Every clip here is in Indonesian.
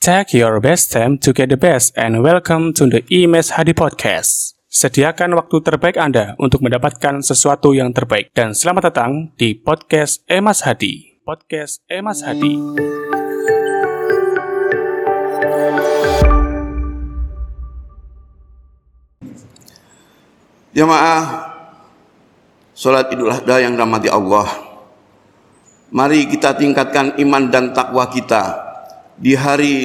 Take your best time to get the best and welcome to the IMES Hadi Podcast. Sediakan waktu terbaik Anda untuk mendapatkan sesuatu yang terbaik. Dan selamat datang di Podcast Emas Hadi. Podcast Emas Hadi. Jamaah Salat Idul Adha yang dirahmati Allah. Mari kita tingkatkan iman dan takwa kita di hari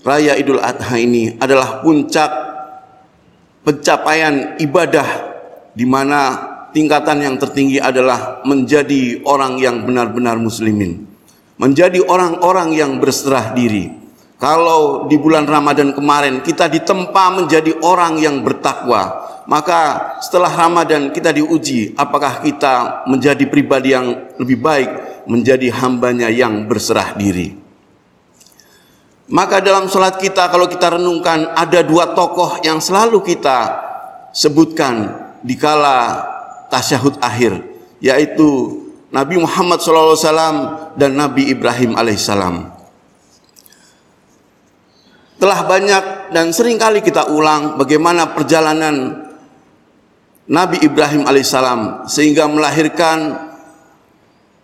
raya Idul Adha ini adalah puncak pencapaian ibadah di mana tingkatan yang tertinggi adalah menjadi orang yang benar-benar muslimin. Menjadi orang-orang yang berserah diri. Kalau di bulan Ramadan kemarin kita ditempa menjadi orang yang bertakwa, maka setelah Ramadan kita diuji apakah kita menjadi pribadi yang lebih baik menjadi hambanya yang berserah diri maka dalam sholat kita kalau kita renungkan ada dua tokoh yang selalu kita sebutkan di kala tasyahud akhir yaitu Nabi Muhammad SAW dan Nabi Ibrahim alaihissalam telah banyak dan sering kali kita ulang bagaimana perjalanan Nabi Ibrahim alaihissalam sehingga melahirkan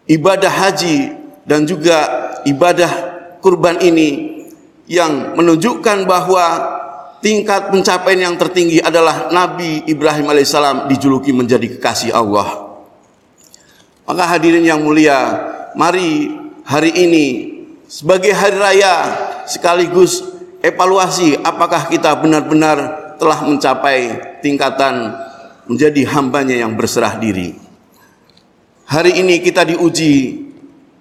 ibadah haji dan juga ibadah kurban ini yang menunjukkan bahwa tingkat pencapaian yang tertinggi adalah Nabi Ibrahim alaihissalam dijuluki menjadi kekasih Allah. Maka hadirin yang mulia, mari hari ini sebagai hari raya sekaligus evaluasi apakah kita benar-benar telah mencapai tingkatan menjadi hambanya yang berserah diri. Hari ini kita diuji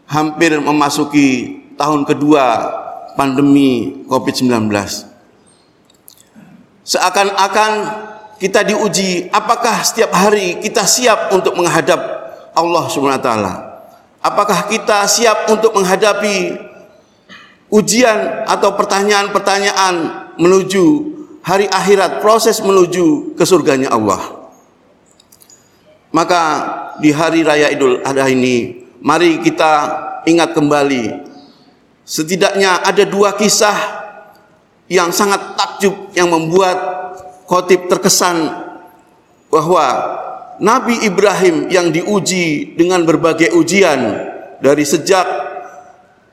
hampir memasuki tahun kedua pandemi COVID-19. Seakan-akan kita diuji apakah setiap hari kita siap untuk menghadap Allah taala. Apakah kita siap untuk menghadapi ujian atau pertanyaan-pertanyaan menuju hari akhirat, proses menuju ke surganya Allah. Maka di hari raya Idul Adha ini mari kita ingat kembali setidaknya ada dua kisah yang sangat takjub yang membuat khotib terkesan bahwa Nabi Ibrahim yang diuji dengan berbagai ujian dari sejak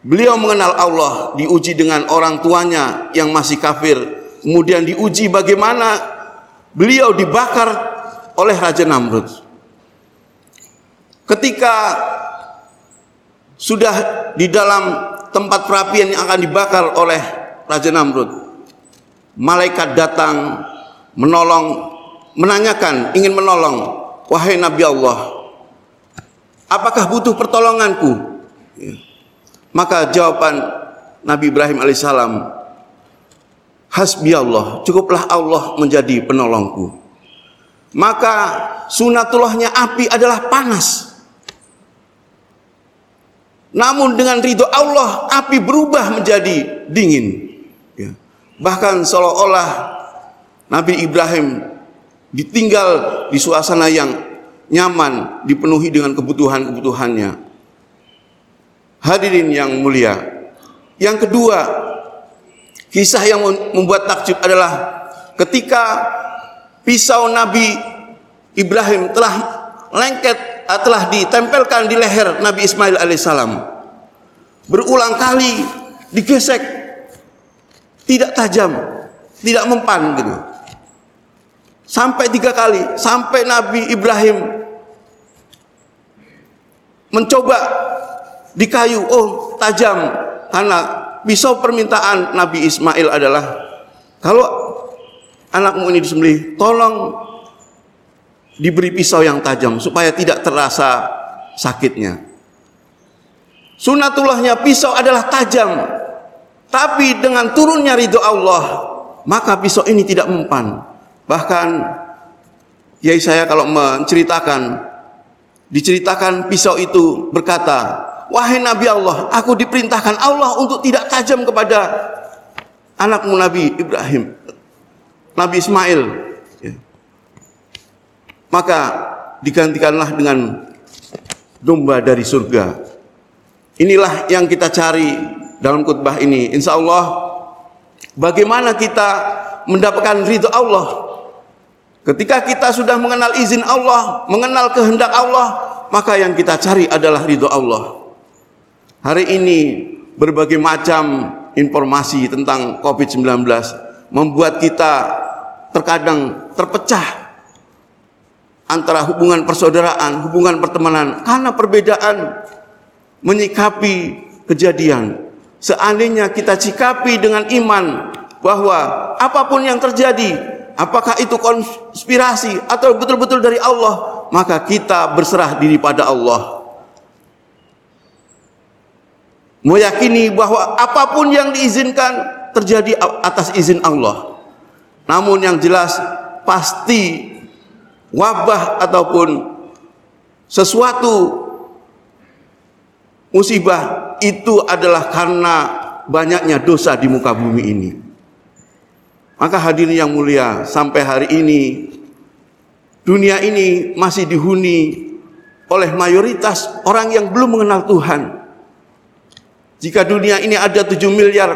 beliau mengenal Allah diuji dengan orang tuanya yang masih kafir. Kemudian diuji bagaimana beliau dibakar oleh Raja Namrud. Ketika sudah di dalam tempat perapian yang akan dibakar oleh Raja Namrud, malaikat datang menolong, menanyakan, ingin menolong, wahai Nabi Allah, apakah butuh pertolonganku? Ya. Maka jawaban Nabi Ibrahim alaihissalam, hasbi Allah, cukuplah Allah menjadi penolongku. Maka sunatullahnya api adalah panas. Namun dengan ridho Allah api berubah menjadi dingin. Ya. Bahkan seolah-olah Nabi Ibrahim ditinggal di suasana yang nyaman, dipenuhi dengan kebutuhan-kebutuhannya. Hadirin yang mulia. Yang kedua, kisah yang membuat takjub adalah ketika pisau Nabi Ibrahim telah lengket telah ditempelkan di leher Nabi Ismail alaihissalam. Berulang kali digesek, tidak tajam, tidak mempan gitu. Sampai tiga kali, sampai Nabi Ibrahim mencoba di kayu, oh tajam, karena pisau permintaan Nabi Ismail adalah kalau anakmu ini disembelih, tolong diberi pisau yang tajam supaya tidak terasa sakitnya. Sunatullahnya pisau adalah tajam, tapi dengan turunnya ridho Allah, maka pisau ini tidak mempan. Bahkan Yai saya kalau menceritakan, diceritakan pisau itu berkata, Wahai Nabi Allah, aku diperintahkan Allah untuk tidak tajam kepada anakmu Nabi Ibrahim, Nabi Ismail, maka digantikanlah dengan domba dari surga. Inilah yang kita cari dalam khutbah ini. Insya Allah Bagaimana kita mendapatkan ridho Allah? Ketika kita sudah mengenal izin Allah, mengenal kehendak Allah, maka yang kita cari adalah ridho Allah. Hari ini berbagai macam informasi tentang COVID-19 membuat kita terkadang terpecah antara hubungan persaudaraan, hubungan pertemanan karena perbedaan menyikapi kejadian. Seandainya kita sikapi dengan iman bahwa apa pun yang terjadi, apakah itu konspirasi atau betul-betul dari Allah, maka kita berserah diri pada Allah. Meyakini bahwa apa pun yang diizinkan terjadi atas izin Allah. Namun yang jelas pasti wabah ataupun sesuatu musibah itu adalah karena banyaknya dosa di muka bumi ini. Maka hadirin yang mulia, sampai hari ini dunia ini masih dihuni oleh mayoritas orang yang belum mengenal Tuhan. Jika dunia ini ada 7 miliar,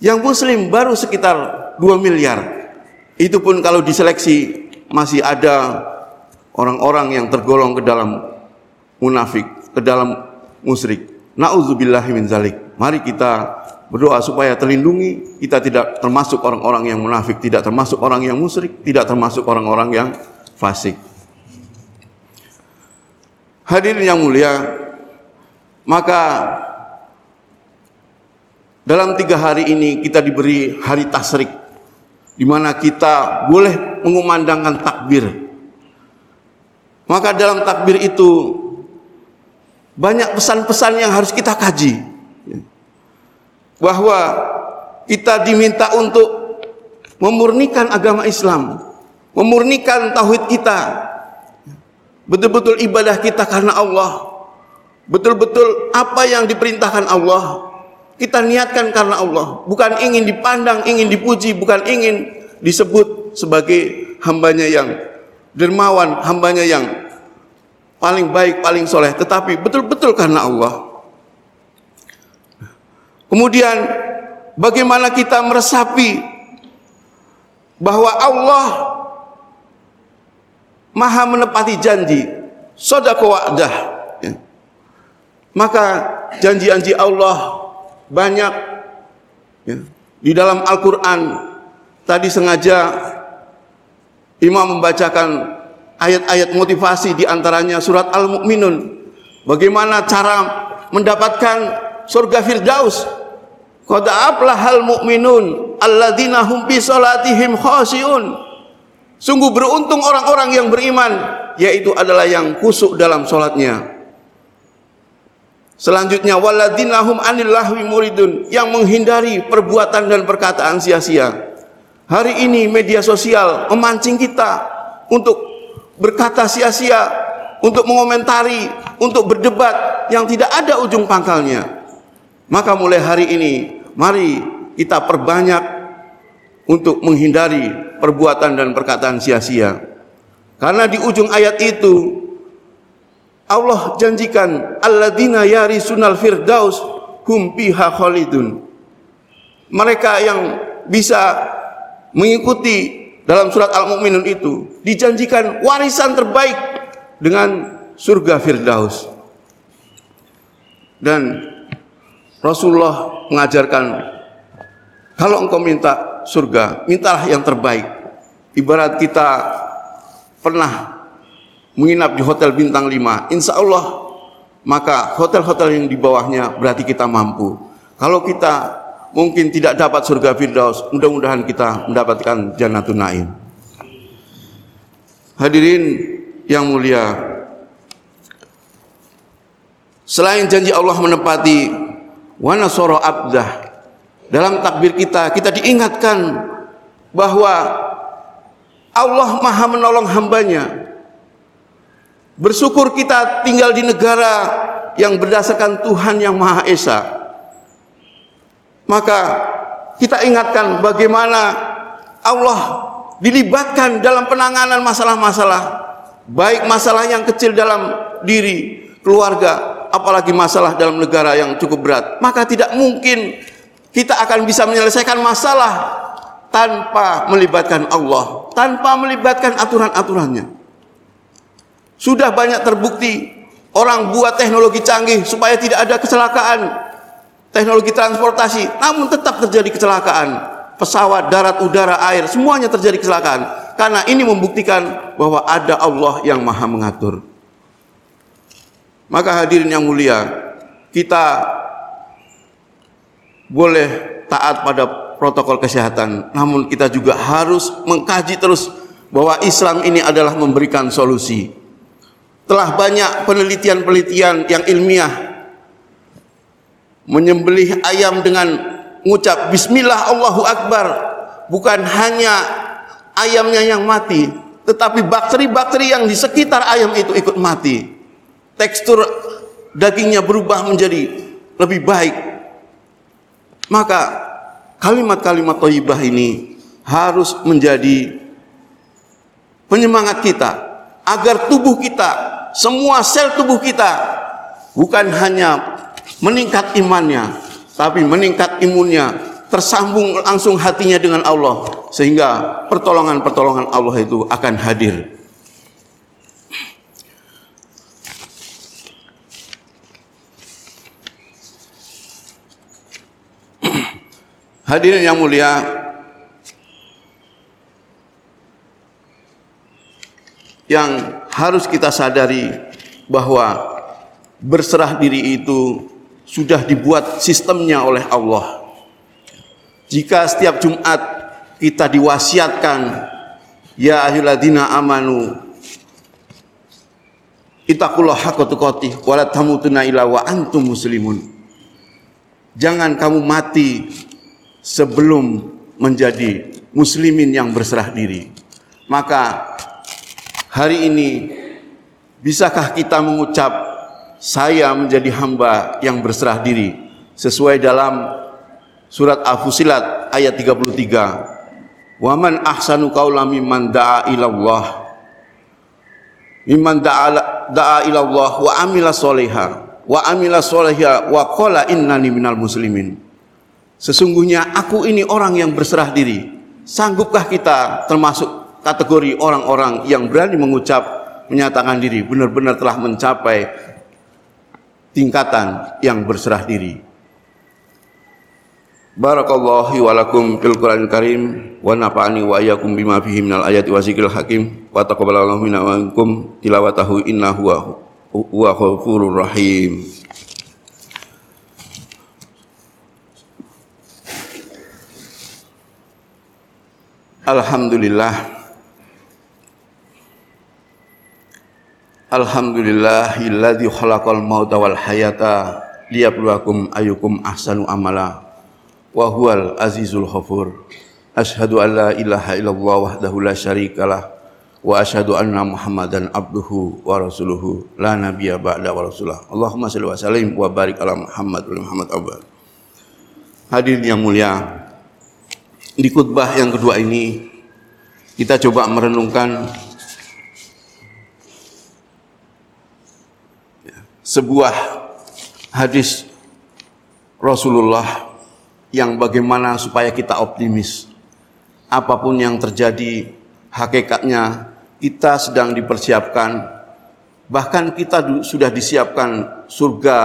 yang muslim baru sekitar 2 miliar. Itu pun kalau diseleksi masih ada orang-orang yang tergolong ke dalam munafik, ke dalam musyrik. Nauzubillahi min zalik. Mari kita berdoa supaya terlindungi, kita tidak termasuk orang-orang yang munafik, tidak termasuk orang yang musyrik, tidak termasuk orang-orang yang fasik. Hadirin yang mulia, maka dalam tiga hari ini kita diberi hari tasrik, di mana kita boleh mengumandangkan takbir. Maka dalam takbir itu banyak pesan-pesan yang harus kita kaji. Bahwa kita diminta untuk memurnikan agama Islam, memurnikan tauhid kita. Betul-betul ibadah kita karena Allah. Betul-betul apa yang diperintahkan Allah kita niatkan karena Allah, bukan ingin dipandang, ingin dipuji, bukan ingin disebut sebagai hambanya yang dermawan, hambanya yang paling baik, paling soleh, tetapi betul-betul karena Allah. Kemudian bagaimana kita meresapi bahwa Allah maha menepati janji, sodako wa'dah. Ya. Maka janji-janji Allah banyak ya. di dalam Al-Quran. Tadi sengaja Imam membacakan ayat-ayat motivasi di antaranya surat Al-Mu'minun. Bagaimana cara mendapatkan surga Firdaus? Qad aflahal mu'minun alladzina hum fi salatihim khashi'un. Sungguh beruntung orang-orang yang beriman yaitu adalah yang kusuk dalam salatnya. Selanjutnya walladzina hum anil lahwi muridun yang menghindari perbuatan dan perkataan sia-sia. Hari ini media sosial memancing kita untuk berkata sia-sia, untuk mengomentari, untuk berdebat yang tidak ada ujung pangkalnya. Maka mulai hari ini, mari kita perbanyak untuk menghindari perbuatan dan perkataan sia-sia. Karena di ujung ayat itu Allah janjikan alladzina yarisunal firdaus hum fiha khalidun. Mereka yang bisa mengikuti dalam surat Al-Mu'minun itu dijanjikan warisan terbaik dengan surga Firdaus. Dan Rasulullah mengajarkan kalau engkau minta surga, mintalah yang terbaik. Ibarat kita pernah menginap di hotel bintang 5, insya Allah maka hotel-hotel yang di bawahnya berarti kita mampu. Kalau kita mungkin tidak dapat surga Firdaus, mudah-mudahan kita mendapatkan Jannatun Naim. Hadirin yang mulia, selain janji Allah menepati wana soro abdah, dalam takbir kita, kita diingatkan bahwa Allah maha menolong hambanya. Bersyukur kita tinggal di negara yang berdasarkan Tuhan yang Maha Esa maka kita ingatkan bagaimana Allah dilibatkan dalam penanganan masalah-masalah baik masalah yang kecil dalam diri keluarga apalagi masalah dalam negara yang cukup berat maka tidak mungkin kita akan bisa menyelesaikan masalah tanpa melibatkan Allah, tanpa melibatkan aturan-aturannya. Sudah banyak terbukti orang buat teknologi canggih supaya tidak ada kecelakaan, teknologi transportasi, namun tetap terjadi kecelakaan. Pesawat, darat, udara, air, semuanya terjadi kecelakaan. Karena ini membuktikan bahwa ada Allah yang maha mengatur. Maka hadirin yang mulia, kita boleh taat pada protokol kesehatan, namun kita juga harus mengkaji terus bahwa Islam ini adalah memberikan solusi. Telah banyak penelitian-penelitian yang ilmiah menyembelih ayam dengan mengucap bismillah Allahu akbar. Bukan hanya ayamnya yang mati tetapi bakteri-bakteri yang di sekitar ayam itu ikut mati. Tekstur dagingnya berubah menjadi lebih baik. Maka kalimat-kalimat thayyibah ini harus menjadi penyemangat kita agar tubuh kita semua sel tubuh kita bukan hanya meningkat imannya, tapi meningkat imunnya, tersambung langsung hatinya dengan Allah sehingga pertolongan-pertolongan Allah itu akan hadir. Hadirin yang mulia, yang harus kita sadari bahwa berserah diri itu sudah dibuat sistemnya oleh Allah. Jika setiap Jumat kita diwasiatkan, ya ayyuhalladzina amanu Itakullah haqqa tuqatih wa wa antum muslimun. Jangan kamu mati sebelum menjadi muslimin yang berserah diri. Maka hari ini bisakah kita mengucap saya menjadi hamba yang berserah diri sesuai dalam surat Al-Fusilat ayat 33 Waman ahsanu qawla mimman da'a ilallah. Mimman da'a da'a ilallah wa amila soleha. Wa amila soleha wa qala innani minal muslimin. Sesungguhnya aku ini orang yang berserah diri. Sanggupkah kita termasuk kategori orang-orang yang berani mengucap menyatakan diri benar-benar telah mencapai tingkatan yang berserah diri. Barakallahu wa lakum fil Qur'anil Karim wa nafa'ani wa iyyakum bima fihi minal ayati wa zikril hakim wa taqabbalallahu minna wa minkum tilawatahu innahu huwa ghafurur rahim. Alhamdulillah Alhamdulillahilladzi khalaqal mauta wal hayata liyabluwakum ayyukum ahsanu amala wa huwal azizul ghafur. Asyhadu an la ilaha illallah wahdahu la syarikalah wa asyhadu anna Muhammadan abduhu wa rasuluhu la nabiyya ba'da wa rasulah. Allahumma shalli wa sallim wa barik ala Muhammad wa Muhammad abad. Hadirin yang mulia, di khutbah yang kedua ini kita coba merenungkan sebuah hadis Rasulullah yang bagaimana supaya kita optimis. Apa pun yang terjadi, hakikatnya kita sedang dipersiapkan, bahkan kita sudah disiapkan surga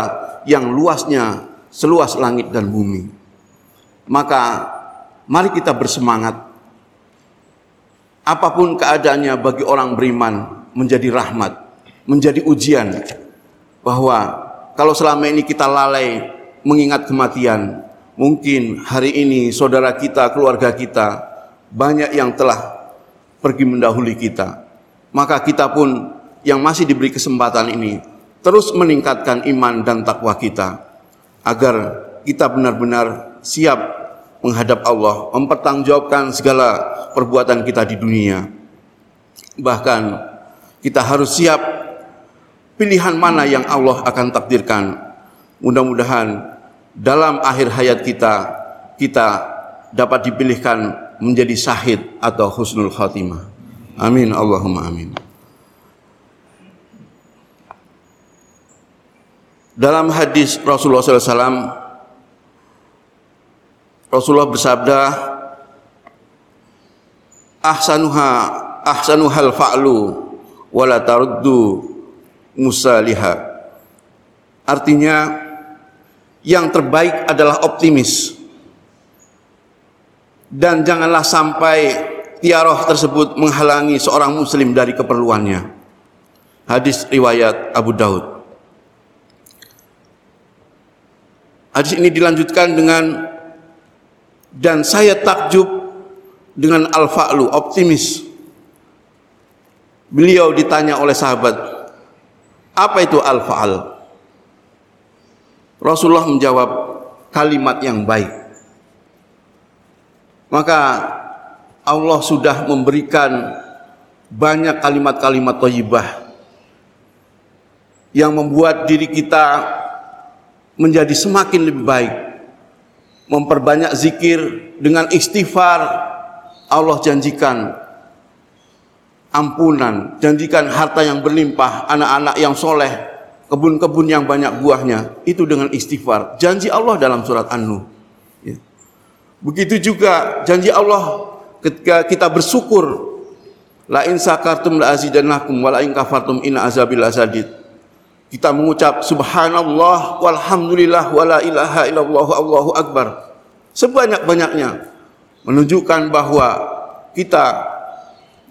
yang luasnya seluas langit dan bumi. Maka mari kita bersemangat. Apa pun keadaannya bagi orang beriman menjadi rahmat, menjadi ujian, bahwa kalau selama ini kita lalai mengingat kematian, mungkin hari ini saudara kita, keluarga kita banyak yang telah pergi mendahului kita. Maka kita pun yang masih diberi kesempatan ini terus meningkatkan iman dan takwa kita agar kita benar-benar siap menghadap Allah, mempertanggungjawabkan segala perbuatan kita di dunia. Bahkan kita harus siap pilihan mana yang Allah akan takdirkan. Mudah-mudahan dalam akhir hayat kita kita dapat dipilihkan menjadi syahid atau husnul khatimah. Amin Allahumma amin. Dalam hadis Rasulullah SAW Rasulullah bersabda ahsanuha ahsanuhal fa'lu wala taruddu musaliha artinya yang terbaik adalah optimis. Dan janganlah sampai tiaroh tersebut menghalangi seorang muslim dari keperluannya. Hadis riwayat Abu Daud. Hadis ini dilanjutkan dengan dan saya takjub dengan al-fa'lu optimis. Beliau ditanya oleh sahabat apa itu al-fa'al Rasulullah menjawab kalimat yang baik. Maka Allah sudah memberikan banyak kalimat-kalimat thayyibah yang membuat diri kita menjadi semakin lebih baik. Memperbanyak zikir dengan istighfar Allah janjikan ampunan, janjikan harta yang berlimpah, anak-anak yang soleh, kebun-kebun yang banyak buahnya itu dengan istighfar. Janji Allah dalam surat An-Nur. Ya. begitu juga janji Allah ketika kita bersyukur la in sakartum la azidannakum wa la in kafartum inna azabil azadid. Kita mengucap subhanallah walhamdulillah wa la ilaha illallah allahu akbar. Sebanyak-banyaknya menunjukkan bahwa kita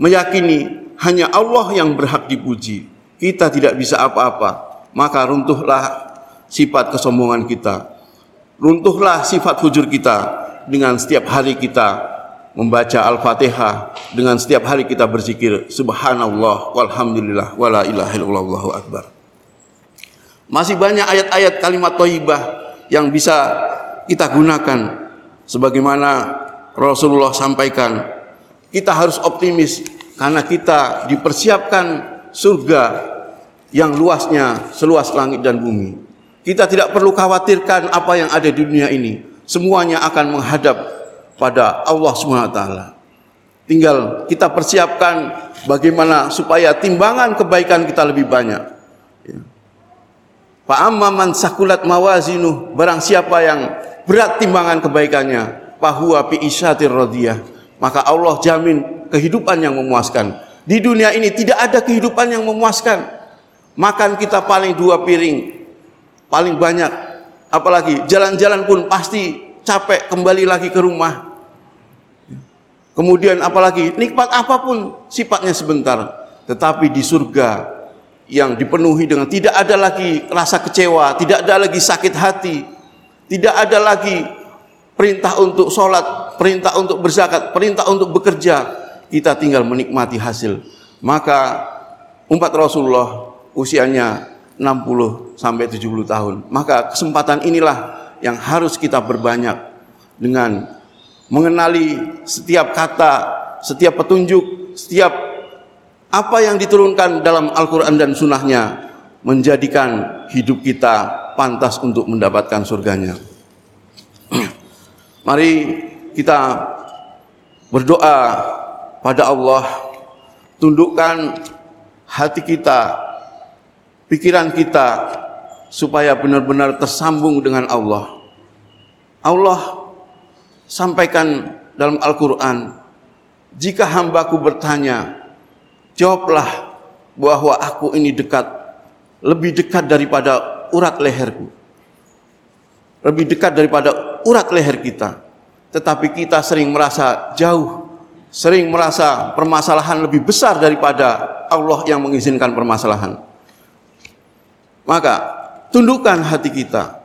meyakini hanya Allah yang berhak dipuji kita tidak bisa apa-apa maka runtuhlah sifat kesombongan kita. Runtuhlah sifat hujur kita dengan setiap hari kita membaca Al-Fatihah, dengan setiap hari kita berzikir subhanallah walhamdulillah wala ilaha illallah akbar. Masih banyak ayat-ayat kalimat thayyibah yang bisa kita gunakan sebagaimana Rasulullah sampaikan. Kita harus optimis karena kita dipersiapkan surga yang luasnya seluas langit dan bumi. Kita tidak perlu khawatirkan apa yang ada di dunia ini. Semuanya akan menghadap pada Allah SWT. Tinggal kita persiapkan bagaimana supaya timbangan kebaikan kita lebih banyak. Ya. Fa'amman sakulat mawazinu barang siapa yang berat timbangan kebaikannya fahuwa fi isyatir radiyah maka Allah jamin kehidupan yang memuaskan. Di dunia ini tidak ada kehidupan yang memuaskan. Makan kita paling dua piring paling banyak. Apalagi jalan-jalan pun pasti capek kembali lagi ke rumah. Kemudian apalagi nikmat apa pun sifatnya sebentar. Tetapi di surga yang dipenuhi dengan tidak ada lagi rasa kecewa tidak ada lagi sakit hati tidak ada lagi perintah untuk sholat perintah untuk berzakat perintah untuk bekerja kita tinggal menikmati hasil maka umat Rasulullah usianya 60 sampai 70 tahun. Maka kesempatan inilah yang harus kita berbanyak dengan mengenali setiap kata, setiap petunjuk, setiap apa yang diturunkan dalam Al-Quran dan Sunnahnya menjadikan hidup kita pantas untuk mendapatkan surganya. Mari kita berdoa pada Allah, tundukkan hati kita pikiran kita supaya benar-benar tersambung dengan Allah. Allah sampaikan dalam Al-Quran, jika hambaku bertanya, jawablah bahwa aku ini dekat, lebih dekat daripada urat leherku. Lebih dekat daripada urat leher kita. Tetapi kita sering merasa jauh, sering merasa permasalahan lebih besar daripada Allah yang mengizinkan permasalahan. Maka tundukkan hati kita,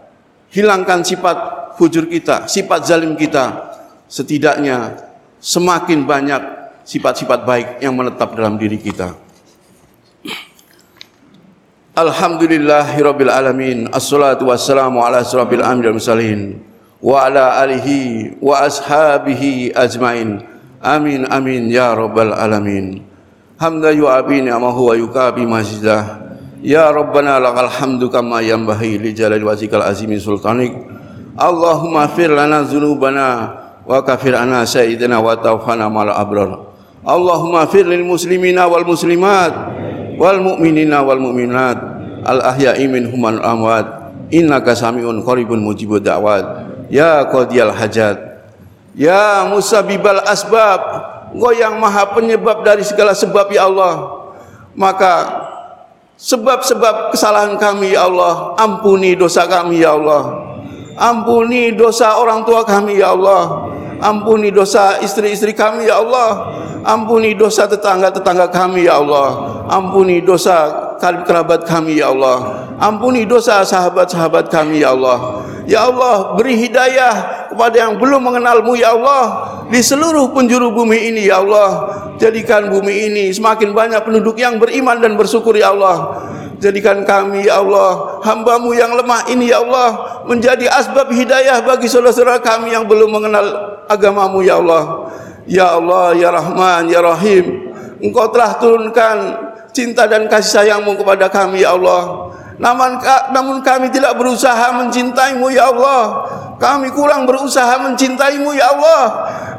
hilangkan sifat fujur kita, sifat zalim kita. Setidaknya semakin banyak sifat-sifat baik yang menetap dalam diri kita. Alhamdulillahirabbil alamin. Assalatu wassalamu ala asrofil anbiya'i mursalin wa ala alihi wa ashabihi ajmain. Amin amin ya rabbal alamin. Hamda yu'abi ni'amahu wa yukabi mazidah. Ya Rabbana lakal hamdu kama yambahi li jalali wajhikal azimi sultanik. Allahumma fir lana dzunubana wa kafir anna sayyidina wa tawfana mal abrar. Allahumma fir lil muslimina wal muslimat wal mu'minina wal mu'minat al ahya'i minhum al amwat innaka samiun qaribun mujibud da'wat ya qadiyal hajat. Ya musabibal asbab. Engkau yang maha penyebab dari segala sebab ya Allah. Maka Sebab-sebab kesalahan kami ya Allah Ampuni dosa kami ya Allah. Ampuni dosa orang tua kami ya Allah. Ampuni dosa istri-istri kami ya Allah. Ampuni dosa tetangga-tetangga kami ya Allah. Ampuni dosa kerabat kami ya Allah. Ampuni dosa sahabat-sahabat kami ya Allah Ya Allah beri hidayah kepada yang belum mengenalmu ya Allah. Di seluruh penjuru bumi ini ya Allah. Jadikan bumi ini semakin banyak penduduk yang beriman dan bersyukur ya Allah. Jadikan kami ya Allah Hambamu yang lemah ini ya Allah Menjadi asbab hidayah bagi saudara-saudara kami yang belum mengenal agamamu ya Allah. Ya Allah ya Rahman ya Rahim. Engkau telah turunkan cinta dan kasih sayangmu kepada kami ya Allah namun, namun kami tidak berusaha mencintaimu ya Allah. Kami kurang berusaha mencintaimu ya Allah.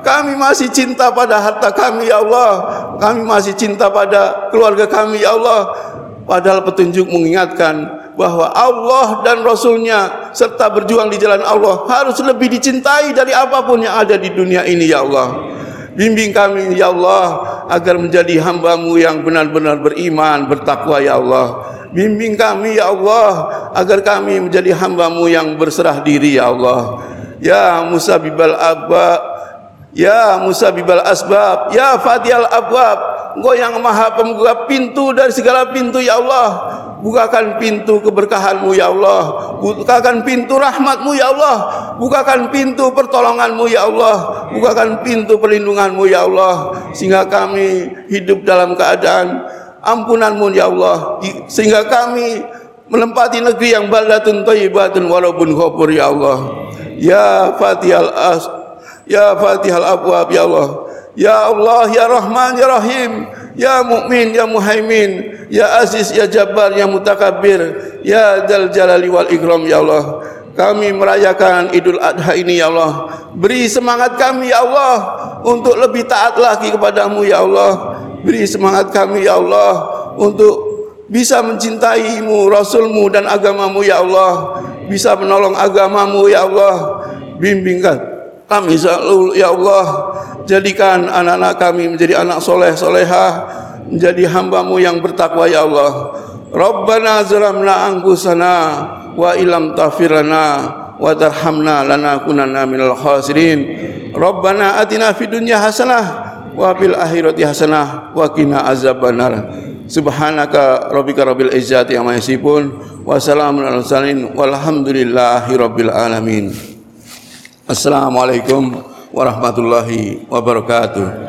Kami masih cinta pada harta kami ya Allah. Kami masih cinta pada keluarga kami ya Allah. Padahal petunjuk mengingatkan bahwa Allah dan Rasulnya serta berjuang di jalan Allah harus lebih dicintai dari apa pun yang ada di dunia ini ya Allah. Bimbing kami ya Allah agar menjadi hambamu yang benar-benar beriman, bertakwa ya Allah Bimbing kami ya Allah agar kami menjadi hambamu yang berserah diri ya Allah. Ya Musa bibal abba Ya Musa bibal asbab Ya Fatihal abwab Engkau yang maha pembuka pintu dari segala pintu ya Allah. Bukakan pintu keberkahanmu ya Allah. Bukakan pintu rahmatmu ya Allah. Bukakan pintu pertolonganmu ya Allah. Bukakan pintu perlindunganmu ya Allah. Sehingga kami hidup dalam keadaan ampunanmu ya Allah. Sehingga kami menempati negeri yang baldatun thayyibatun walaupun ghafur ya Allah. Ya fatihal as ya fatihal abwab ya Allah. Ya Allah ya Rahman ya Rahim. Ya Mukmin ya Muhaimin. Ya Aziz ya Jabbar ya Mutakabbir. Ya Dzal Jalali wal Ikram ya Allah. Kami merayakan Idul Adha ini ya Allah. Beri semangat kami ya Allah untuk lebih taat lagi kepadamu ya Allah Beri semangat kami ya Allah untuk bisa mencintaimu, Rasulmu dan agamamu ya Allah. Bisa menolong agamamu ya Allah. Bimbingkan kami selalu ya Allah. Jadikan anak-anak kami menjadi anak soleh solehah. Menjadi hambamu yang bertakwa ya Allah. Rabbana zalamna angkusana wa ilam tafirana wa tarhamna lanakunanna minal khasirin. Rabbana atina fid dunya hasanah wa fil akhirati hasanah wa qina azabannar. Subhanaka rabbika rabbil izzati amma yasifun wa salamun alal walhamdulillahi rabbil alamin. Assalamualaikum warahmatullahi wabarakatuh